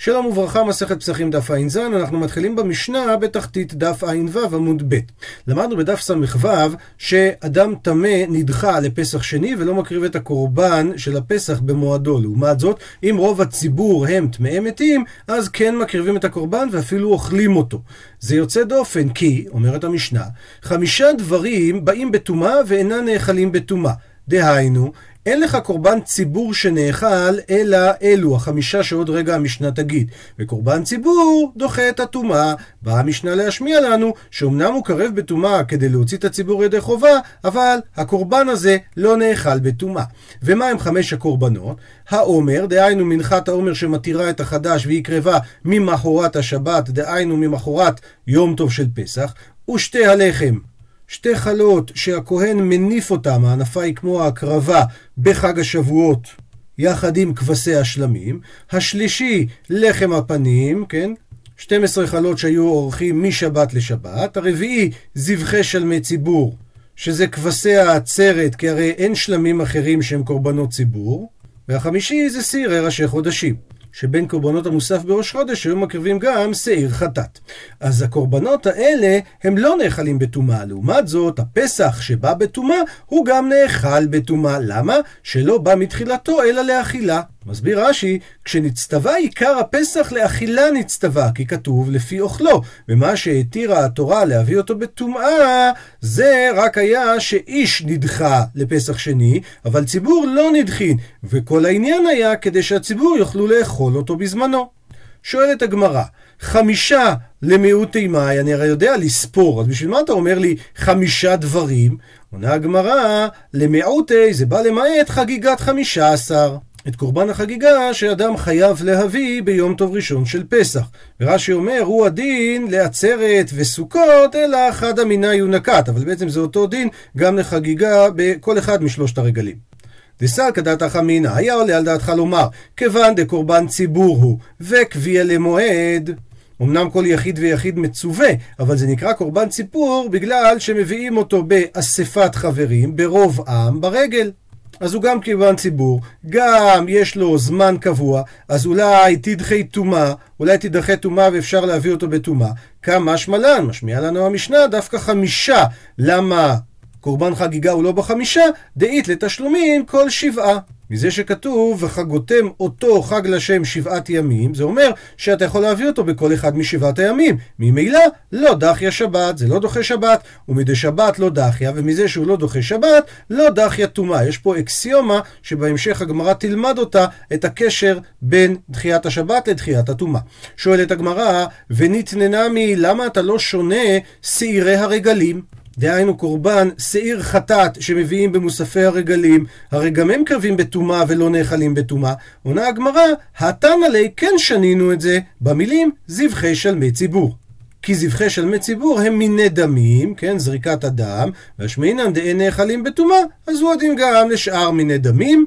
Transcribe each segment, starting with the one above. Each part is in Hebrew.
שלום וברכה, מסכת פסחים דף ע"ז, אנחנו מתחילים במשנה בתחתית דף ע"ו עמוד ב'. למדנו בדף ס"ו שאדם טמא נדחה לפסח שני ולא מקריב את הקורבן של הפסח במועדו. לעומת זאת, אם רוב הציבור הם טמאי מתים, אז כן מקריבים את הקורבן ואפילו אוכלים אותו. זה יוצא דופן כי, אומרת המשנה, חמישה דברים באים בטומאה ואינם נאכלים בטומאה. דהיינו, אין לך קורבן ציבור שנאכל, אלא אלו, החמישה שעוד רגע המשנה תגיד. וקורבן ציבור דוחה את הטומאה. באה המשנה להשמיע לנו, שאומנם הוא קרב בטומאה כדי להוציא את הציבור ידי חובה, אבל הקורבן הזה לא נאכל בטומאה. ומה הם חמש הקורבנות? העומר, דהיינו מנחת העומר שמתירה את החדש והיא קרבה ממחרת השבת, דהיינו ממחרת יום טוב של פסח, ושתי הלחם. שתי חלות שהכהן מניף אותם, ההנפה היא כמו ההקרבה בחג השבועות, יחד עם כבשי השלמים. השלישי, לחם הפנים, כן? 12 חלות שהיו עורכים משבת לשבת. הרביעי, זבחי שלמי ציבור, שזה כבשי העצרת, כי הרי אין שלמים אחרים שהם קורבנות ציבור. והחמישי זה סירי ראשי חודשים. שבין קורבנות המוסף בראש חודש היו מקריבים גם שעיר חטאת. אז הקורבנות האלה הם לא נאכלים בטומאה. לעומת זאת, הפסח שבא בטומאה הוא גם נאכל בטומאה. למה? שלא בא מתחילתו אלא לאכילה. מסביר רש"י, כשנצטווה עיקר הפסח לאכילה נצטווה, כי כתוב לפי אוכלו, ומה שהתירה התורה להביא אותו בטומאה, זה רק היה שאיש נדחה לפסח שני, אבל ציבור לא נדחין, וכל העניין היה כדי שהציבור יוכלו לאכול אותו בזמנו. שואלת הגמרא, חמישה למיעוטי מאי, אני הרי יודע לספור, אז בשביל מה אתה אומר לי חמישה דברים? עונה הגמרא, למיעוטי זה בא למעט חגיגת חמישה עשר. את קורבן החגיגה שאדם חייב להביא ביום טוב ראשון של פסח. ורש"י אומר, הוא הדין לעצרת וסוכות, אלא חד המיני הוא נקט, אבל בעצם זה אותו דין גם לחגיגה בכל אחד משלושת הרגלים. דסל כדעת אמינא, היה עולה על דעתך לומר, כיוון דקורבן ציבור הוא, וקביע למועד. אמנם כל יחיד ויחיד מצווה, אבל זה נקרא קורבן ציפור בגלל שמביאים אותו באספת חברים, ברוב עם, ברגל. אז הוא גם קורבן ציבור, גם יש לו זמן קבוע, אז אולי תדחי טומאה, אולי תדחה טומאה ואפשר להביא אותו בטומאה. כמה שמלן, משמיע לנו המשנה, דווקא חמישה. למה קורבן חגיגה הוא לא בחמישה? דאית לתשלומים כל שבעה. מזה שכתוב, וחגותם אותו חג לשם שבעת ימים, זה אומר שאתה יכול להביא אותו בכל אחד משבעת הימים. ממילא, לא דחיה שבת, זה לא דוחה שבת, ומדי שבת לא דחיה, ומזה שהוא לא דוחה שבת, לא דחיה טומאה. יש פה אקסיומה שבהמשך הגמרא תלמד אותה, את הקשר בין דחיית השבת לדחיית הטומאה. שואלת הגמרא, ונתננמי, למה אתה לא שונה שעירי הרגלים? דהיינו קורבן שעיר חטאת שמביאים במוספי הרגלים, הרי גם הם קרבים בטומאה ולא נאכלים בטומאה. עונה הגמרא, התנא ליה כן שנינו את זה במילים זבחי שלמי ציבור. כי זבחי שלמי ציבור הם מיני דמים, כן, זריקת הדם, והשמינן דאין נאכלים בטומאה, אז הוא הדין גם לשאר מיני דמים,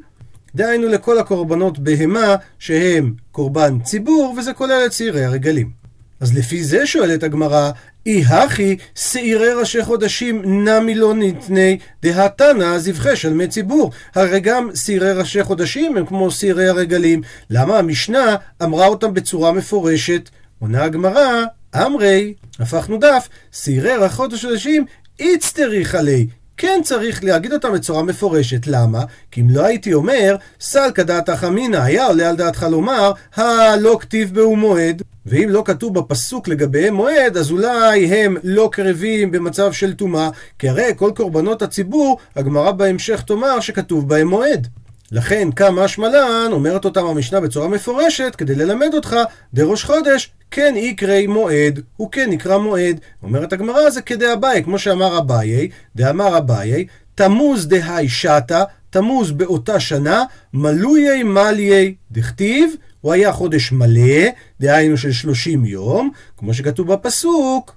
דהיינו לכל הקורבנות בהמה שהם קורבן ציבור, וזה כולל את שעירי הרגלים. אז לפי זה שואלת הגמרא, אי הכי שעירי ראשי חודשים נמי לא נתני דהתנא זבחי שלמי ציבור. הרי גם שעירי ראשי חודשים הם כמו שעירי הרגלים. למה המשנה אמרה אותם בצורה מפורשת? עונה הגמרא, אמרי, הפכנו דף, שעירי ראשי חודשים איצטריך עלי. כן צריך להגיד אותם בצורה מפורשת. למה? כי אם לא הייתי אומר, סל כדעת החמינא, היה עולה על דעתך לומר, הלא כתיב בהו מועד. ואם לא כתוב בפסוק לגביהם מועד, אז אולי הם לא קרבים במצב של טומאה, כי הרי כל קורבנות הציבור, הגמרא בהמשך תאמר שכתוב בהם מועד. לכן קם אשמלן, אומרת אותם המשנה בצורה מפורשת, כדי ללמד אותך, דראש חודש, כן יקרי מועד, הוא כן נקרא מועד. אומרת הגמרא זה כדי אביי, כמו שאמר אביי, דאמר אביי, תמוז דהי שתה, תמוז באותה שנה, מלויי מליי, דכתיב, הוא היה חודש מלא, דהיינו של שלושים יום, כמו שכתוב בפסוק,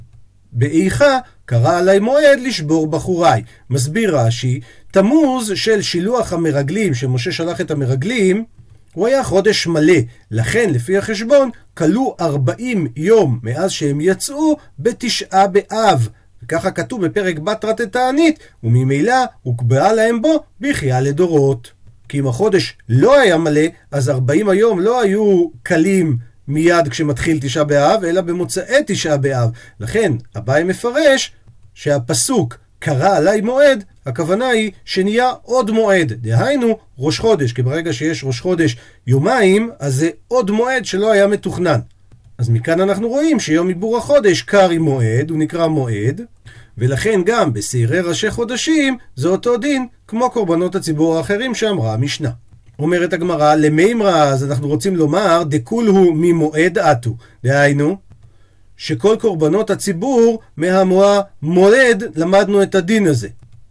באיכה קרא עלי מועד לשבור בחוריי. מסביר רש"י, תמוז של שילוח המרגלים, שמשה שלח את המרגלים, הוא היה חודש מלא, לכן לפי החשבון כלו ארבעים יום מאז שהם יצאו בתשעה באב. וככה כתוב בפרק בתרת התענית, וממילא הוקבעה להם בו בכייה לדורות. כי אם החודש לא היה מלא, אז 40 היום לא היו קלים מיד כשמתחיל תשעה באב, אלא במוצאי תשעה באב. לכן, אביי מפרש שהפסוק קרא עליי מועד, הכוונה היא שנהיה עוד מועד. דהיינו, ראש חודש, כי ברגע שיש ראש חודש יומיים, אז זה עוד מועד שלא היה מתוכנן. אז מכאן אנחנו רואים שיום עיבור החודש קר עם מועד, הוא נקרא מועד, ולכן גם בשעירי ראשי חודשים זה אותו דין כמו קורבנות הציבור האחרים שאמרה המשנה. אומרת הגמרא, למימרא, אז אנחנו רוצים לומר, דכול הוא ממועד עטו. דהיינו, שכל קורבנות הציבור מהמוה מועד למדנו את הדין הזה.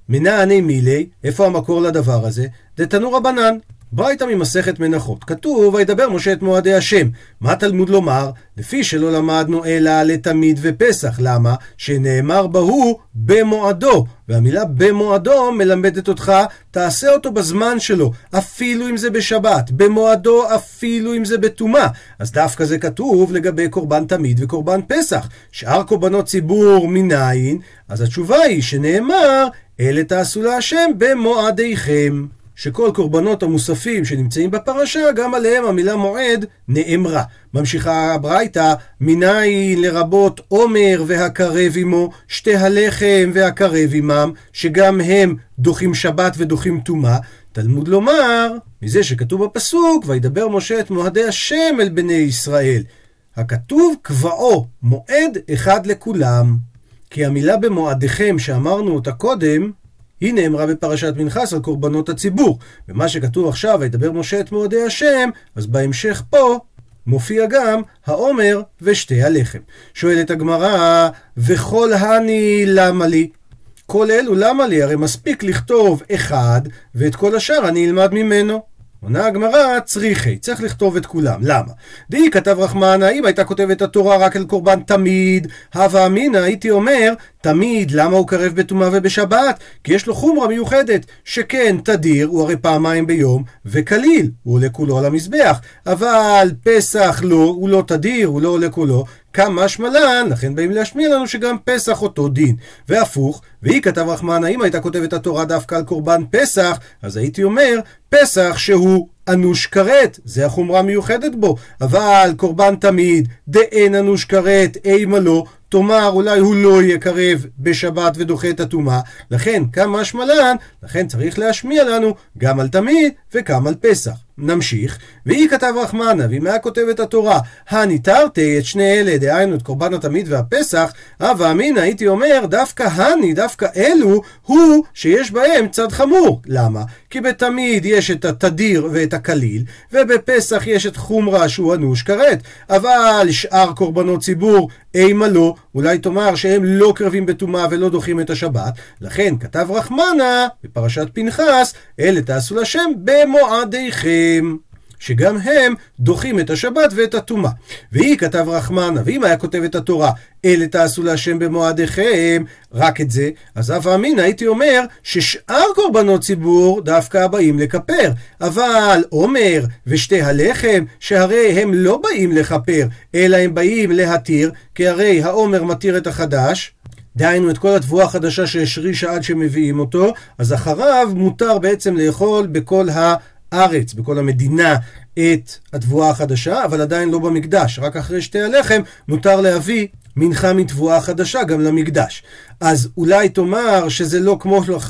מנעני מילי, איפה המקור לדבר הזה? דתנו רבנן. ברייתא ממסכת מנחות. כתוב, וידבר משה את מועדי השם. מה תלמוד לומר? לפי שלא למדנו אלא לתמיד ופסח. למה? שנאמר בהו במועדו. והמילה במועדו מלמדת אותך, תעשה אותו בזמן שלו, אפילו אם זה בשבת, במועדו אפילו אם זה בטומאה. אז דווקא זה כתוב לגבי קורבן תמיד וקורבן פסח. שאר קורבנות ציבור מניין? אז התשובה היא שנאמר, אלה תעשו להשם במועדיכם. שכל קורבנות המוספים שנמצאים בפרשה, גם עליהם המילה מועד נאמרה. ממשיכה הברייתא, מניין לרבות עומר והקרב עמו, שתי הלחם והקרב עמם, שגם הם דוחים שבת ודוחים טומאה. תלמוד לומר, מזה שכתוב בפסוק, וידבר משה את מועדי השם אל בני ישראל. הכתוב קבעו, מועד אחד לכולם. כי המילה במועדיכם שאמרנו אותה קודם, היא נאמרה בפרשת מנחס על קורבנות הציבור. ומה שכתוב עכשיו, וידבר משה את מועדי השם, אז בהמשך פה מופיע גם העומר ושתי הלחם. שואלת הגמרא, וכל הני למה לי? כל אלו למה לי? הרי מספיק לכתוב אחד, ואת כל השאר אני אלמד ממנו. עונה הגמרא, צריכי, צריך לכתוב את כולם. למה? די כתב רחמנה, אם הייתה כותבת התורה רק על קורבן תמיד, הווה אמינא, הייתי אומר, תמיד, למה הוא קרב בטומאה ובשבת? כי יש לו חומרה מיוחדת, שכן, תדיר, הוא הרי פעמיים ביום, וקליל, הוא עולה כולו על המזבח. אבל פסח לא, הוא לא תדיר, הוא לא עולה כולו, כמה שמלן, לכן באים להשמיע לנו שגם פסח אותו דין. והפוך, והיא כתב רחמנה, אם הייתה כותבת התורה דווקא על קורבן פסח, אז הייתי אומר, פסח שהוא אנוש כרת, זה החומרה המיוחדת בו, אבל קורבן תמיד, דאין אנוש כרת, אימה לא, תאמר אולי הוא לא יקרב בשבת ודוחה את הטומאה, לכן כמה שמלן, לכן צריך להשמיע לנו גם על תמיד וגם על פסח. נמשיך, והיא כתב רחמנה, ואם היה את התורה, הניתרתי את שני אלה, דהיינו את קורבן התמיד והפסח, הווה אמינא הייתי אומר, דווקא הני, דווקא אלו, הוא שיש בהם צד חמור. למה? כי בתמיד יש את התדיר ואת הקליל, ובפסח יש את חומרה שהוא אנוש כרת, אבל שאר קורבנות ציבור, אימה לא, אולי תאמר שהם לא קרבים בטומאה ולא דוחים את השבת, לכן כתב רחמנה בפרשת פנחס, אלה תעשו לשם במועדיכם. שגם הם דוחים את השבת ואת הטומאה. והיא כתב רחמנה, ואם היה כותב את התורה, אלה תעשו להשם במועדיכם, רק את זה, אז אף אמינא הייתי אומר ששאר קורבנות ציבור דווקא הבאים לכפר. אבל עומר ושתי הלחם, שהרי הם לא באים לכפר, אלא הם באים להתיר, כי הרי העומר מתיר את החדש, דהיינו את כל התבואה החדשה שהשרישה עד שמביאים אותו, אז אחריו מותר בעצם לאכול בכל הארץ, בכל המדינה, את התבואה החדשה, אבל עדיין לא במקדש. רק אחרי שתי הלחם מותר להביא מנחה מתבואה חדשה גם למקדש. אז אולי תאמר שזה לא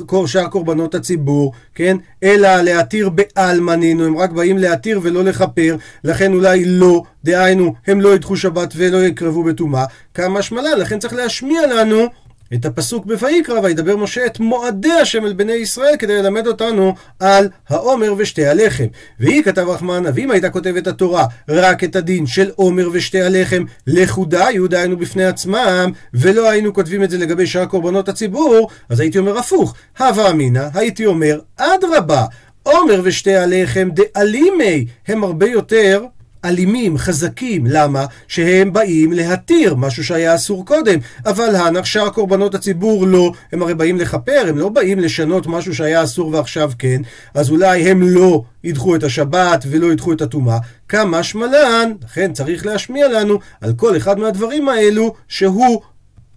כמו שאר קורבנות הציבור, כן? אלא להתיר באלמנינו, הם רק באים להתיר ולא לכפר, לכן אולי לא, דהיינו, הם לא ידחו שבת ולא יקרבו בטומאה. כמה שמלה, לכן צריך להשמיע לנו את הפסוק בויקרא, וידבר משה את מועדי השם אל בני ישראל, כדי ללמד אותנו על העומר ושתי הלחם. והיא כתב רחמנה, ואם הייתה כותבת התורה רק את הדין של עומר ושתי הלחם, לכודה יהודה היינו בפני עצמם, ולא היינו כותבים את זה לגבי שאר קורבנות הציבור, אז הייתי אומר הפוך, הווה אמינא, הייתי אומר, אדרבה, עומר ושתי הלחם דאלימי, הם הרבה יותר אלימים, חזקים. למה? שהם באים להתיר משהו שהיה אסור קודם. אבל הנח שאר קורבנות הציבור לא, הם הרי באים לכפר, הם לא באים לשנות משהו שהיה אסור ועכשיו כן. אז אולי הם לא ידחו את השבת ולא ידחו את הטומאה. כמה שמלן, לכן צריך להשמיע לנו על כל אחד מהדברים האלו שהוא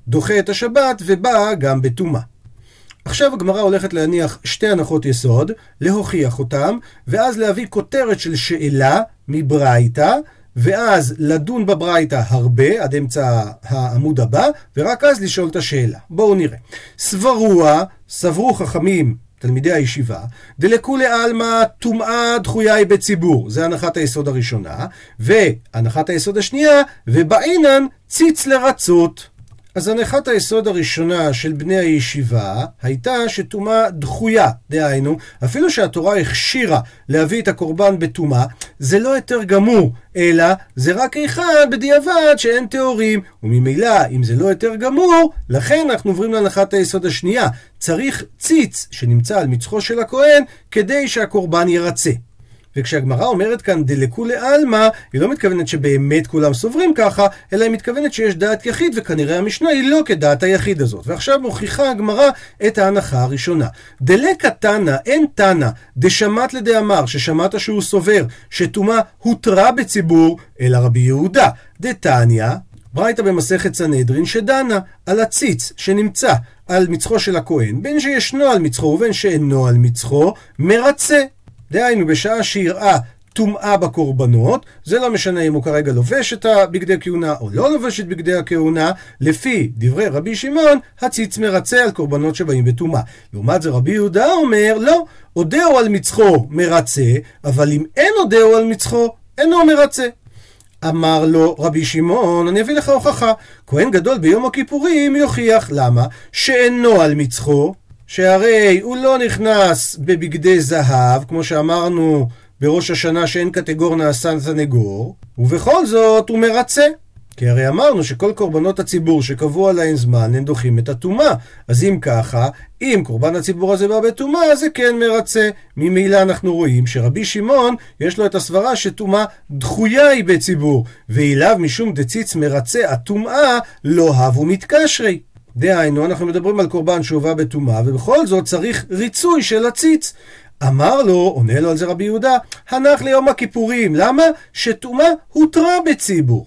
דוחה את השבת ובא גם בטומאה. עכשיו הגמרא הולכת להניח שתי הנחות יסוד, להוכיח אותם, ואז להביא כותרת של שאלה מברייתא, ואז לדון בברייתא הרבה, עד אמצע העמוד הבא, ורק אז לשאול את השאלה. בואו נראה. סברוע, סברו חכמים תלמידי הישיבה, דלכולי עלמא טומאה דחויה היא בציבור, זה הנחת היסוד הראשונה, והנחת היסוד השנייה, ובעינן ציץ לרצות. אז הנחת היסוד הראשונה של בני הישיבה הייתה שטומאה דחויה, דהיינו, אפילו שהתורה הכשירה להביא את הקורבן בטומאה, זה לא יותר גמור, אלא זה רק אחד בדיעבד שאין טהורים, וממילא, אם זה לא יותר גמור, לכן אנחנו עוברים להנחת היסוד השנייה. צריך ציץ שנמצא על מצחו של הכהן, כדי שהקורבן ירצה. וכשהגמרא אומרת כאן דלכולי עלמא, היא לא מתכוונת שבאמת כולם סוברים ככה, אלא היא מתכוונת שיש דעת יחיד, וכנראה המשנה היא לא כדעת היחיד הזאת. ועכשיו מוכיחה הגמרא את ההנחה הראשונה. דלקא תנא, אין תנא, דשמט לדאמר, ששמעת שהוא סובר, שטומאה הותרה בציבור, אלא רבי יהודה. דתניא, ברייתא במסכת סנהדרין שדנה על הציץ שנמצא על מצחו של הכהן, בין שישנו על מצחו ובין שאינו על מצחו, מרצה. דהיינו, בשעה שיראה טומאה בקורבנות, זה לא משנה אם הוא כרגע לובש את הבגדי כהונה או לא לובש את בגדי הכהונה, לפי דברי רבי שמעון, הציץ מרצה על קורבנות שבאים בטומאה. לעומת זה רבי יהודה אומר, לא, אודהו על מצחו מרצה, אבל אם אין אודהו על מצחו, אינו מרצה. אמר לו רבי שמעון, אני אביא לך הוכחה. כהן גדול ביום הכיפורים יוכיח. למה? שאינו על מצחו, שהרי הוא לא נכנס בבגדי זהב, כמו שאמרנו בראש השנה שאין קטגור נעשה סנגור, ובכל זאת הוא מרצה. כי הרי אמרנו שכל קורבנות הציבור שקבעו עליהם זמן, הם דוחים את הטומאה. אז אם ככה, אם קורבן הציבור הזה בא בטומאה, זה כן מרצה. ממילא אנחנו רואים שרבי שמעון, יש לו את הסברה שטומאה דחויה היא בציבור, ואילאו משום דציץ מרצה הטומאה, לא הבו מתקשרי. דהיינו, אנחנו מדברים על קורבן שהובא בטומאה, ובכל זאת צריך ריצוי של הציץ. אמר לו, עונה לו על זה רבי יהודה, הנח ליום הכיפורים. למה? שטומאה הותרה בציבור.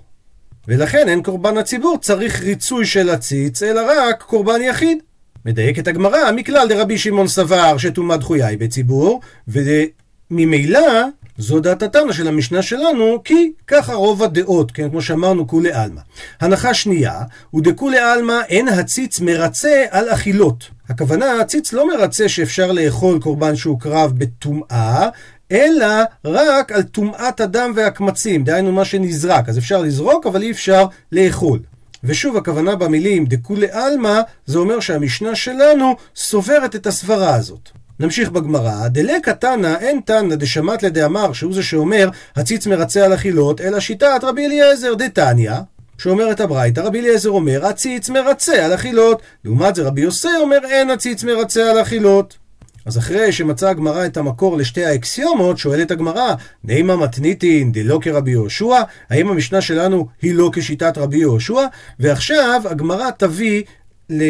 ולכן אין קורבן הציבור, צריך ריצוי של הציץ, אלא רק קורבן יחיד. מדייקת הגמרא, מכלל דרבי שמעון סבר שטומאה דחויה היא בציבור, וממילא זו דעת התנא של המשנה שלנו, כי ככה רוב הדעות, כן, כמו שאמרנו, כולי עלמא. הנחה שנייה, הוא דכולי עלמא אין הציץ מרצה על אכילות. הכוונה, הציץ לא מרצה שאפשר לאכול קורבן שהוקרב בטומאה, אלא רק על טומאת הדם והקמצים, דהיינו מה שנזרק. אז אפשר לזרוק, אבל אי אפשר לאכול. ושוב, הכוונה במילים דכולי עלמא, זה אומר שהמשנה שלנו סוברת את הסברה הזאת. נמשיך בגמרא, דלקא תנא אין תנא דשמט לדאמר שהוא זה שאומר הציץ מרצה על אכילות, אלא שיטת רבי אליעזר דתניא, שאומר את הברייתא, רבי אליעזר אומר הציץ מרצה על אכילות, לעומת זה רבי יוסי אומר אין הציץ מרצה על אכילות. אז אחרי שמצאה הגמרא את המקור לשתי האקסיומות, שואלת הגמרא, נימה מתניתין דלא כרבי יהושע? האם המשנה שלנו היא לא כשיטת רבי יהושע? ועכשיו הגמרא תביא ל...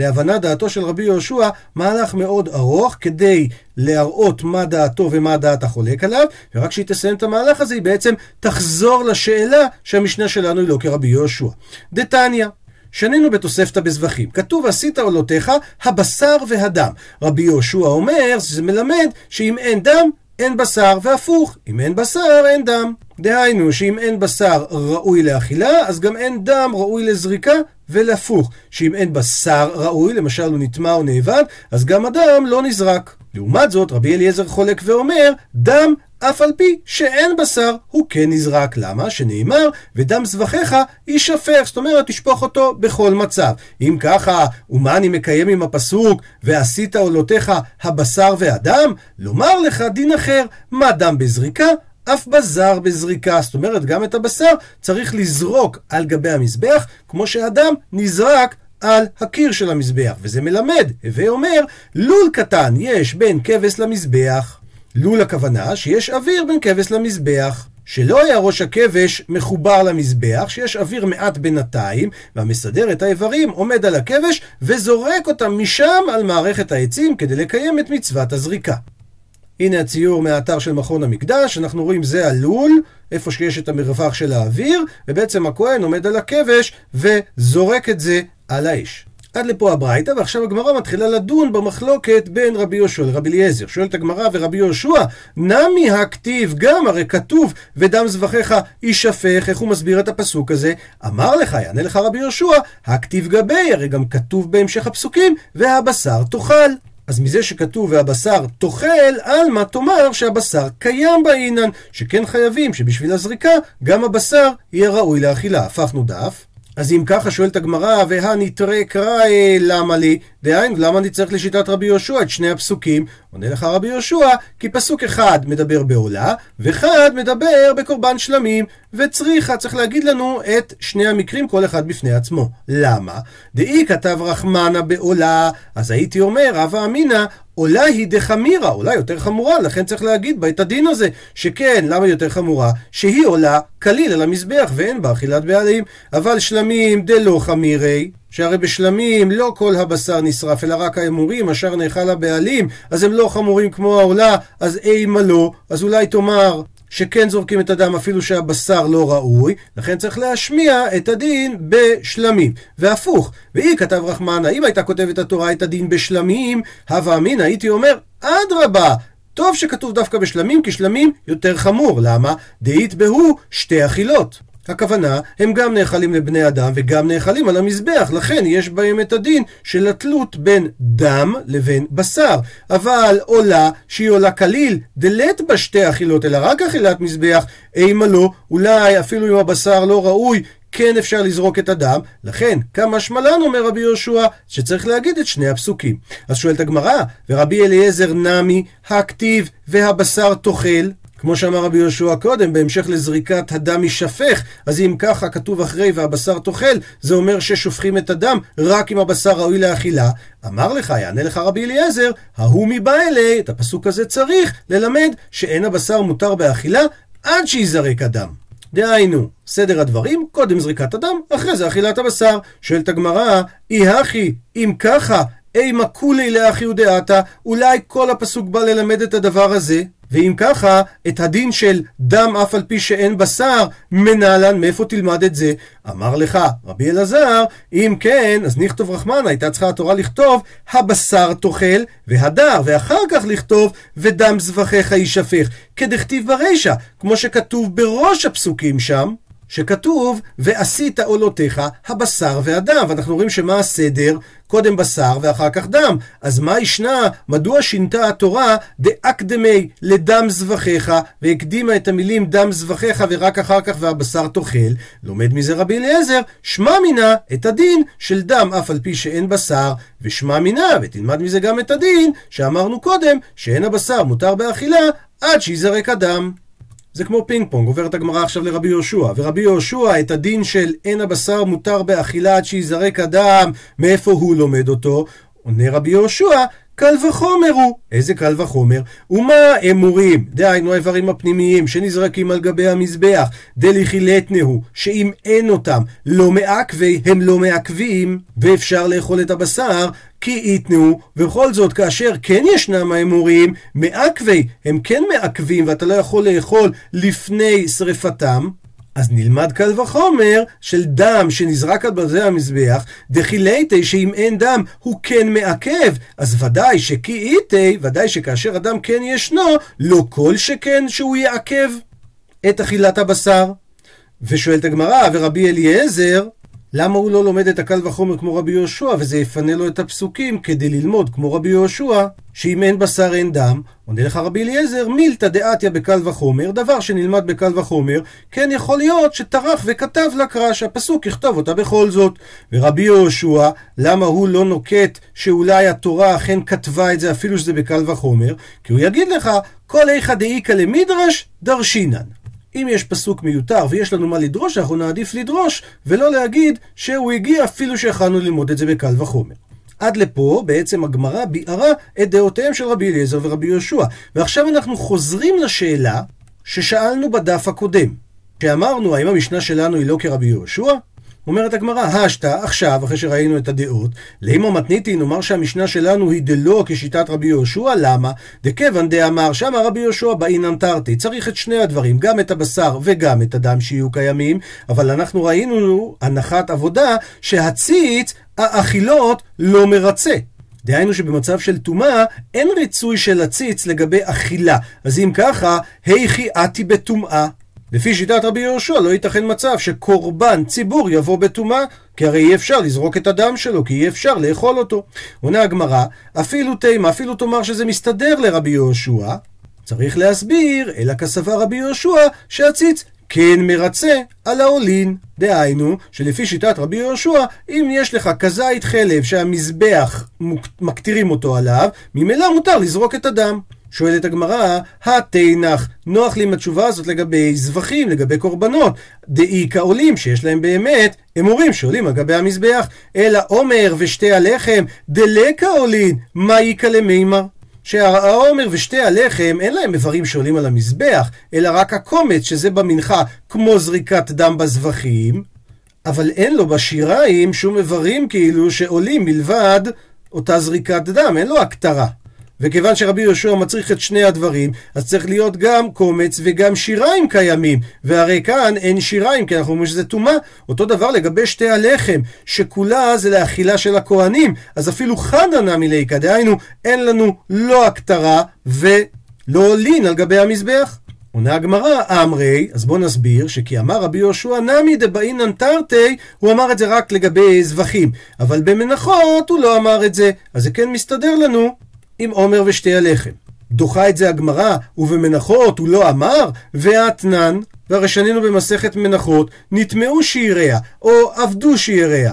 להבנת דעתו של רבי יהושע, מהלך מאוד ארוך כדי להראות מה דעתו ומה דעת החולק עליו, ורק כשהיא תסיים את המהלך הזה, היא בעצם תחזור לשאלה שהמשנה שלנו היא לא כרבי יהושע. דתניא שנינו בתוספתא בזבחים. כתוב עשית עולותיך הבשר והדם. רבי יהושע אומר, זה מלמד שאם אין דם, אין בשר, והפוך, אם אין בשר, אין דם. דהיינו שאם אין בשר ראוי לאכילה, אז גם אין דם ראוי לזריקה, ולהפוך, שאם אין בשר ראוי, למשל הוא נטמע או נאבד, אז גם הדם לא נזרק. לעומת זאת, רבי אליעזר חולק ואומר, דם אף על פי שאין בשר, הוא כן נזרק. למה? שנאמר, ודם זבחיך יישפך, זאת אומרת, תשפוך אותו בכל מצב. אם ככה, ומה אני מקיים עם הפסוק, ועשית עולותיך הבשר והדם? לומר לך דין אחר, מה דם בזריקה? אף בזר בזריקה, זאת אומרת גם את הבשר צריך לזרוק על גבי המזבח, כמו שהדם נזרק על הקיר של המזבח, וזה מלמד, הווה אומר, לול קטן יש בין כבש למזבח. לול הכוונה שיש אוויר בין כבש למזבח. שלא היה ראש הכבש מחובר למזבח, שיש אוויר מעט בינתיים, והמסדר את האיברים עומד על הכבש וזורק אותם משם על מערכת העצים כדי לקיים את מצוות הזריקה. הנה הציור מהאתר של מכון המקדש, אנחנו רואים זה הלול, איפה שיש את המרווח של האוויר, ובעצם הכהן עומד על הכבש וזורק את זה על האש. עד לפה הברייתא, ועכשיו הגמרא מתחילה לדון במחלוקת בין רבי יהושע לרבי אליעזר. שואלת הגמרא ורבי יהושע, נמי הכתיב גם, הרי כתוב, ודם זבחיך יישפך, איך הוא מסביר את הפסוק הזה? אמר לך, יענה לך רבי יהושע, הכתיב גבי, הרי גם כתוב בהמשך הפסוקים, והבשר תאכל. אז מזה שכתוב והבשר תאכל, עלמא תאמר שהבשר קיים באינן, שכן חייבים שבשביל הזריקה גם הבשר יהיה ראוי לאכילה. הפכנו דף. אז אם ככה שואלת הגמרא, והנתרי קראי למה לי? דהיינו, למה אני צריך לשיטת רבי יהושע את שני הפסוקים? עונה לך רבי יהושע, כי פסוק אחד מדבר בעולה, ואחד מדבר בקורבן שלמים, וצריכה, צריך להגיד לנו את שני המקרים, כל אחד בפני עצמו. למה? דאי כתב רחמנה בעולה, אז הייתי אומר, הווה אמינא, עולה היא דחמירה, עולה יותר חמורה, לכן צריך להגיד בה את הדין הזה, שכן, למה יותר חמורה? שהיא עולה כליל על המזבח ואין בה אכילת בעלים, אבל שלמים דלא חמירי, שהרי בשלמים לא כל הבשר נשרף, אלא רק האמורים, אשר נאכל הבעלים, אז הם לא חמורים כמו העולה, אז אימה לא, אז אולי תאמר שכן זורקים את הדם אפילו שהבשר לא ראוי, לכן צריך להשמיע את הדין בשלמים. והפוך, ואי כתב רחמנה, אם הייתה כותבת התורה את הדין בשלמים, הווה אמינא, הייתי אומר, אדרבה, טוב שכתוב דווקא בשלמים, כי שלמים יותר חמור. למה? דאית בהו שתי אכילות. הכוונה, הם גם נאכלים לבני אדם וגם נאכלים על המזבח, לכן יש בהם את הדין של התלות בין דם לבין בשר. אבל עולה שהיא עולה כליל, דלת בה שתי אכילות, אלא רק אכילת מזבח, אימה לא, אולי אפילו אם הבשר לא ראוי, כן אפשר לזרוק את הדם, לכן כמה שמלן אומר רבי יהושע שצריך להגיד את שני הפסוקים. אז שואלת הגמרא, ורבי אליעזר נמי, הכתיב והבשר תאכל, כמו שאמר רבי יהושע קודם, בהמשך לזריקת הדם יישפך, אז אם ככה כתוב אחרי והבשר תאכל, זה אומר ששופכים את הדם רק אם הבשר ראוי לאכילה. אמר לך, יענה לך רבי אליעזר, ההוא מבא אלי, את הפסוק הזה צריך ללמד שאין הבשר מותר באכילה עד שיזרק הדם. דהיינו, סדר הדברים, קודם זריקת הדם, אחרי זה אכילת הבשר. שואלת הגמרא, אי הכי, אם ככה, אימה כולי לאחי ודעתה, אולי כל הפסוק בא ללמד את הדבר הזה? ואם ככה, את הדין של דם אף על פי שאין בשר, מנהלן, מאיפה תלמד את זה? אמר לך, רבי אלעזר, אם כן, אז נכתוב רחמנה, הייתה צריכה התורה לכתוב, הבשר תאכל, והדר, ואחר כך לכתוב, ודם זבחיך יישפך, כדכתיב ברישא, כמו שכתוב בראש הפסוקים שם. שכתוב, ועשית עולותיך הבשר והדם. ואנחנו רואים שמה הסדר? קודם בשר ואחר כך דם. אז מה ישנה? מדוע שינתה התורה דאקדמי לדם זבחיך, והקדימה את המילים דם זבחיך ורק אחר כך והבשר תאכל? לומד מזה רבי אליעזר, שמע מינה את הדין של דם אף על פי שאין בשר, ושמע מינה, ותלמד מזה גם את הדין שאמרנו קודם, שאין הבשר מותר באכילה עד שיזרק הדם. זה כמו פינג פונג, עוברת הגמרא עכשיו לרבי יהושע. ורבי יהושע, את הדין של אין הבשר מותר באכילה עד שיזרק הדם, מאיפה הוא לומד אותו? עונה רבי יהושע, קל וחומר הוא. איזה קל וחומר? ומה אמורים, דהיינו האיברים הפנימיים שנזרקים על גבי המזבח, דליחילתנהו, שאם אין אותם לא מעכבי, הם לא מעכבים, ואפשר לאכול את הבשר, כי איתנו, ובכל זאת כאשר כן ישנם האמורים, מעכבי, הם כן מעכבים ואתה לא יכול לאכול לפני שרפתם, אז נלמד קל וחומר של דם שנזרק על ברזי המזבח, דחילייתי שאם אין דם הוא כן מעכב, אז ודאי שכי איתי, ודאי שכאשר הדם כן ישנו, לא כל שכן שהוא יעכב את אכילת הבשר. ושואלת הגמרא, ורבי אליעזר, למה הוא לא לומד את הקל וחומר כמו רבי יהושע, וזה יפנה לו את הפסוקים כדי ללמוד כמו רבי יהושע, שאם אין בשר אין דם, עונה לך רבי אליעזר, מילתא דעתיה בקל וחומר, דבר שנלמד בקל וחומר, כן יכול להיות שטרח וכתב לקרא, שהפסוק יכתוב אותה בכל זאת. ורבי יהושע, למה הוא לא נוקט שאולי התורה אכן כתבה את זה אפילו שזה בקל וחומר? כי הוא יגיד לך, כל איכא דאיכא למדרש, דרשינן. אם יש פסוק מיותר ויש לנו מה לדרוש, אנחנו נעדיף לדרוש, ולא להגיד שהוא הגיע אפילו שיכלנו ללמוד את זה בקל וחומר. עד לפה בעצם הגמרא ביארה את דעותיהם של רבי אליעזר ורבי יהושע. ועכשיו אנחנו חוזרים לשאלה ששאלנו בדף הקודם. שאמרנו האם המשנה שלנו היא לא כרבי יהושע? אומרת הגמרא, השתא, עכשיו, אחרי שראינו את הדעות, לימו מתניתי, נאמר שהמשנה שלנו היא דלא כשיטת רבי יהושע, למה? דכיוון דאמר, שמה רבי יהושע באינן צריך את שני הדברים, גם את הבשר וגם את הדם שיהיו קיימים, אבל אנחנו ראינו הנחת עבודה שהציץ, האכילות לא מרצה. דהיינו שבמצב של טומאה אין ריצוי של הציץ לגבי אכילה. אז אם ככה, היכי אתי בטומאה. לפי שיטת רבי יהושע לא ייתכן מצב שקורבן ציבור יבוא בטומאה, כי הרי אי אפשר לזרוק את הדם שלו, כי אי אפשר לאכול אותו. עונה הגמרא, אפילו תימה, אפילו תאמר שזה מסתדר לרבי יהושע, צריך להסביר, אלא כסבר רבי יהושע, שהציץ כן מרצה על העולין. דהיינו, שלפי שיטת רבי יהושע, אם יש לך כזית חלב שהמזבח מקטירים אותו עליו, ממילא מותר לזרוק את הדם. שואלת הגמרא, התנח, נוח לי עם התשובה הזאת לגבי זבחים, לגבי קורבנות, דאי כעולים שיש להם באמת אמורים שעולים על גבי המזבח, אלא עומר ושתי הלחם, דלקה עולין, מה איכא למימר? שהעומר ושתי הלחם אין להם איברים שעולים על המזבח, אלא רק הקומץ שזה במנחה כמו זריקת דם בזבחים, אבל אין לו בשיריים שום איברים כאילו שעולים מלבד אותה זריקת דם, אין לו הכתרה. וכיוון שרבי יהושע מצריך את שני הדברים, אז צריך להיות גם קומץ וגם שיריים קיימים. והרי כאן אין שיריים, כי אנחנו אומרים שזה טומאה. אותו דבר לגבי שתי הלחם, שכולה זה לאכילה של הכהנים. אז אפילו חדא נמי ליקא, דהיינו, אין לנו לא הכתרה ולא לין על גבי המזבח. עונה הגמרא, אמרי, אז בואו נסביר שכי אמר רבי יהושע נמי דבאינן תרתי, הוא אמר את זה רק לגבי זבחים, אבל במנחות הוא לא אמר את זה, אז זה כן מסתדר לנו עם עומר ושתי הלחם. דוחה את זה הגמרא, ובמנחות הוא לא אמר, ואתנן, והרי שנינו במסכת מנחות, נטמעו שיריה, או עבדו שיריה.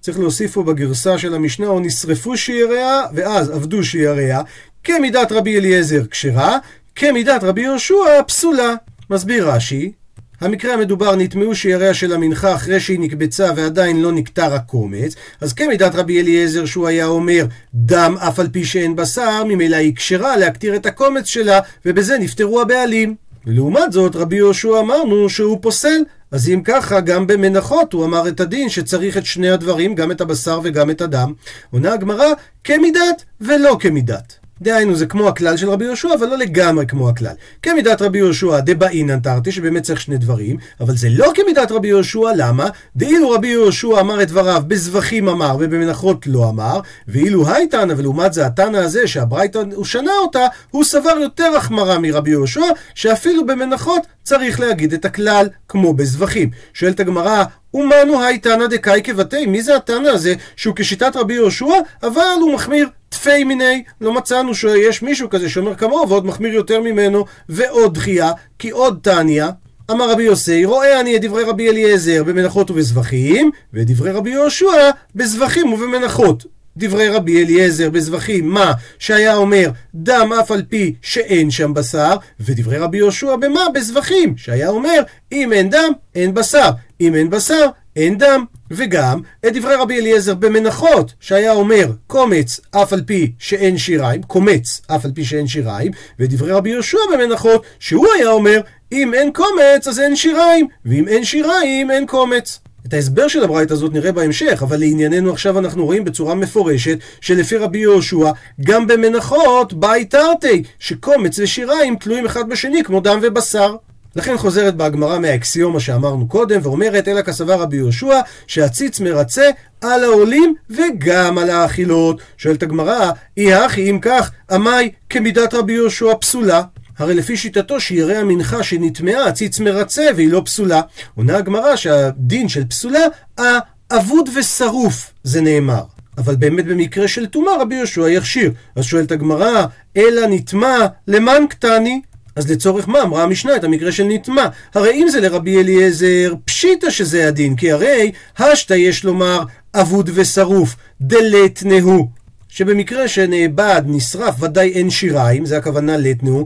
צריך להוסיף פה בגרסה של המשנה, או נשרפו שיריה, ואז עבדו שיריה, כמידת רבי אליעזר כשרה, כמידת רבי יהושע פסולה. מסביר רש"י, המקרה המדובר נטמעו שיריה של המנחה אחרי שהיא נקבצה ועדיין לא נקטר הקומץ, אז כמידת רבי אליעזר שהוא היה אומר דם אף על פי שאין בשר, ממילא היא כשרה להקטיר את הקומץ שלה, ובזה נפטרו הבעלים. ולעומת זאת רבי יהושע אמרנו שהוא פוסל, אז אם ככה גם במנחות הוא אמר את הדין שצריך את שני הדברים, גם את הבשר וגם את הדם. עונה הגמרא כמידת ולא כמידת. דהיינו זה כמו הכלל של רבי יהושע, אבל לא לגמרי כמו הכלל. כמידת רבי יהושע דבאינן תרתי, שבאמת צריך שני דברים, אבל זה לא כמידת רבי יהושע, למה? דאילו רבי יהושע אמר את דבריו בזבחים אמר ובמנחות לא אמר, ואילו הייתנא, ולעומת זה התנא הזה שהברייתא הוא שנה אותה, הוא סבר יותר החמרה מרבי יהושע, שאפילו במנחות צריך להגיד את הכלל, כמו בזבחים. שואלת הגמרא, ומנו הייתנא דקאי כבתי, מי זה התנא הזה שהוא כשיטת רבי יהושע, אבל הוא מחמיר תפי מיני, לא מצאנו שיש מישהו כזה שאומר כמוהו ועוד מחמיר יותר ממנו, ועוד דחייה, כי עוד תניא, אמר רבי יוסי, רואה אני את דברי רבי אליעזר במנחות ובזבחים, ואת דברי רבי יהושע בזבחים ובמנחות. דברי רבי אליעזר בזבחים, מה שהיה אומר דם אף על פי שאין שם בשר, ודברי רבי יהושע במה? בזבחים, שהיה אומר אם אין דם, אין בשר, אם אין בשר, אין דם. וגם את דברי רבי אליעזר במנחות, שהיה אומר קומץ אף על פי שאין שיריים, קומץ אף על פי שאין שיריים, ודברי רבי יהושע במנחות, שהוא היה אומר אם אין קומץ אז אין שיריים, ואם אין שיריים אין קומץ. את ההסבר של הברית הזאת נראה בהמשך, אבל לענייננו עכשיו אנחנו רואים בצורה מפורשת שלפי רבי יהושע, גם במנחות באי תרתי, שקומץ ושיריים תלויים אחד בשני כמו דם ובשר. לכן חוזרת בהגמרא מהאקסיומה שאמרנו קודם, ואומרת, אלא כסבר רבי יהושע, שהציץ מרצה על העולים וגם על האכילות. שואלת הגמרא, אי הכי אם כך, עמי כמידת רבי יהושע פסולה? הרי לפי שיטתו שיראה המנחה שנטמעה, הציץ מרצה והיא לא פסולה. עונה הגמרא שהדין של פסולה, האבוד ושרוף, זה נאמר. אבל באמת במקרה של טומאה רבי יהושע יכשיר. אז שואלת הגמרא, אלא נטמע למען קטני? אז לצורך מה אמרה המשנה את המקרה של נטמע? הרי אם זה לרבי אליעזר, פשיטא שזה הדין, כי הרי השתא יש לומר אבוד ושרוף, דלתנהו. שבמקרה שנאבד, נשרף, ודאי אין שיריים, זה הכוונה לטנו,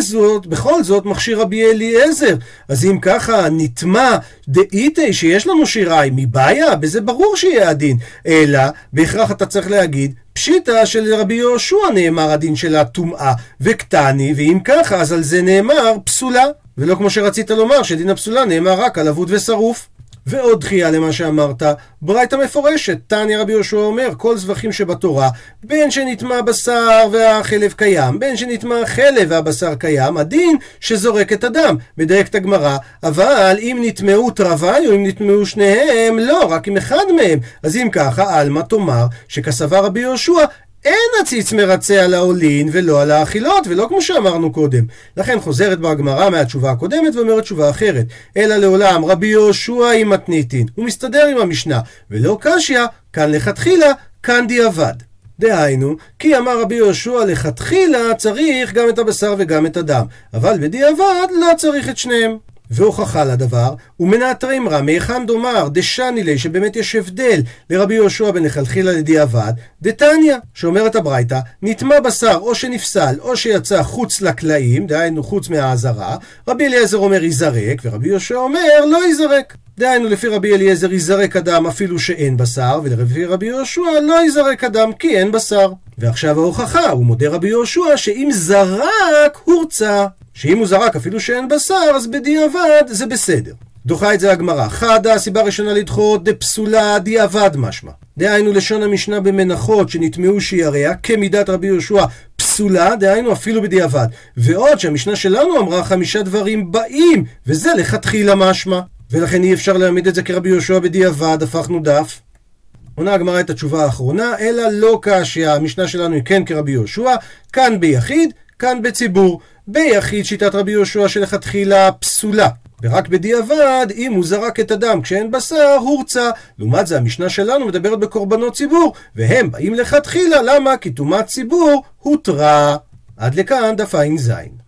זאת, בכל זאת, מכשיר רבי אליעזר. אז אם ככה, נטמע דאיתי שיש לנו שיריים, מבעיה, בזה ברור שיהיה הדין. אלא, בהכרח אתה צריך להגיד, פשיטא שלרבי יהושע נאמר הדין של הטומאה וקטני, ואם ככה, אז על זה נאמר פסולה. ולא כמו שרצית לומר, שדין הפסולה נאמר רק על אבוד ושרוף. ועוד דחייה למה שאמרת, ברייתא מפורשת, תניא רבי יהושע אומר, כל זבחים שבתורה, בין שנטמע בשר והחלב קיים, בין שנטמע החלב והבשר קיים, הדין שזורק את הדם. מדייקת הגמרא, אבל אם נטמעו תרווי או אם נטמעו שניהם, לא, רק עם אחד מהם. אז אם ככה, עלמא תאמר שכסבר רבי יהושע, אין הציץ מרצה על העולין ולא על האכילות, ולא כמו שאמרנו קודם. לכן חוזרת בה הגמרא מהתשובה הקודמת ואומרת תשובה אחרת. אלא לעולם רבי יהושע עם מתניתין. הוא מסתדר עם המשנה, ולא קשיא, כאן לכתחילה, כאן דיעבד. דהיינו, כי אמר רבי יהושע לכתחילה צריך גם את הבשר וגם את הדם, אבל בדיעבד לא צריך את שניהם. והוכחה לדבר, ומנעתרים רע, מהיכן דומר, דשני לי, שבאמת יש הבדל לרבי יהושע בן לכתחילה לדיעבד, דתניא, שאומרת הברייתא, נטמע בשר או שנפסל או שיצא חוץ לקלעים, דהיינו חוץ מהאזהרה, רבי אליעזר אומר ייזרק, ורבי יהושע אומר לא ייזרק. דהיינו לפי רבי אליעזר ייזרק אדם אפילו שאין בשר, ולפי רבי יהושע לא ייזרק אדם כי אין בשר. ועכשיו ההוכחה, הוא מודה רבי יהושע שאם זרק, הורצה. שאם הוא זרק אפילו שאין בשר, אז בדיעבד זה בסדר. דוחה את זה הגמרא. חדה, הסיבה הראשונה לדחות, דפסולה דיעבד משמע. דהיינו לשון המשנה במנחות שנטמעו שיריה, כמידת רבי יהושע פסולה, דהיינו אפילו בדיעבד. ועוד שהמשנה שלנו אמרה חמישה דברים באים, וזה לכתחילה משמע. ולכן אי אפשר להעמיד את זה כרבי יהושע בדיעבד, הפכנו דף. עונה הגמרא את התשובה האחרונה, אלא לא קשיא, המשנה שלנו היא כן כרבי יהושע, כאן ביחיד, כאן בציבור. ביחיד שיטת רבי יהושע שלכתחילה פסולה. ורק בדיעבד, אם הוא זרק את הדם כשאין בשר, הורצה. לעומת זה, המשנה שלנו מדברת בקורבנות ציבור, והם באים לכתחילה, למה? כי טומאת ציבור הותרה. עד לכאן דף ע"ז.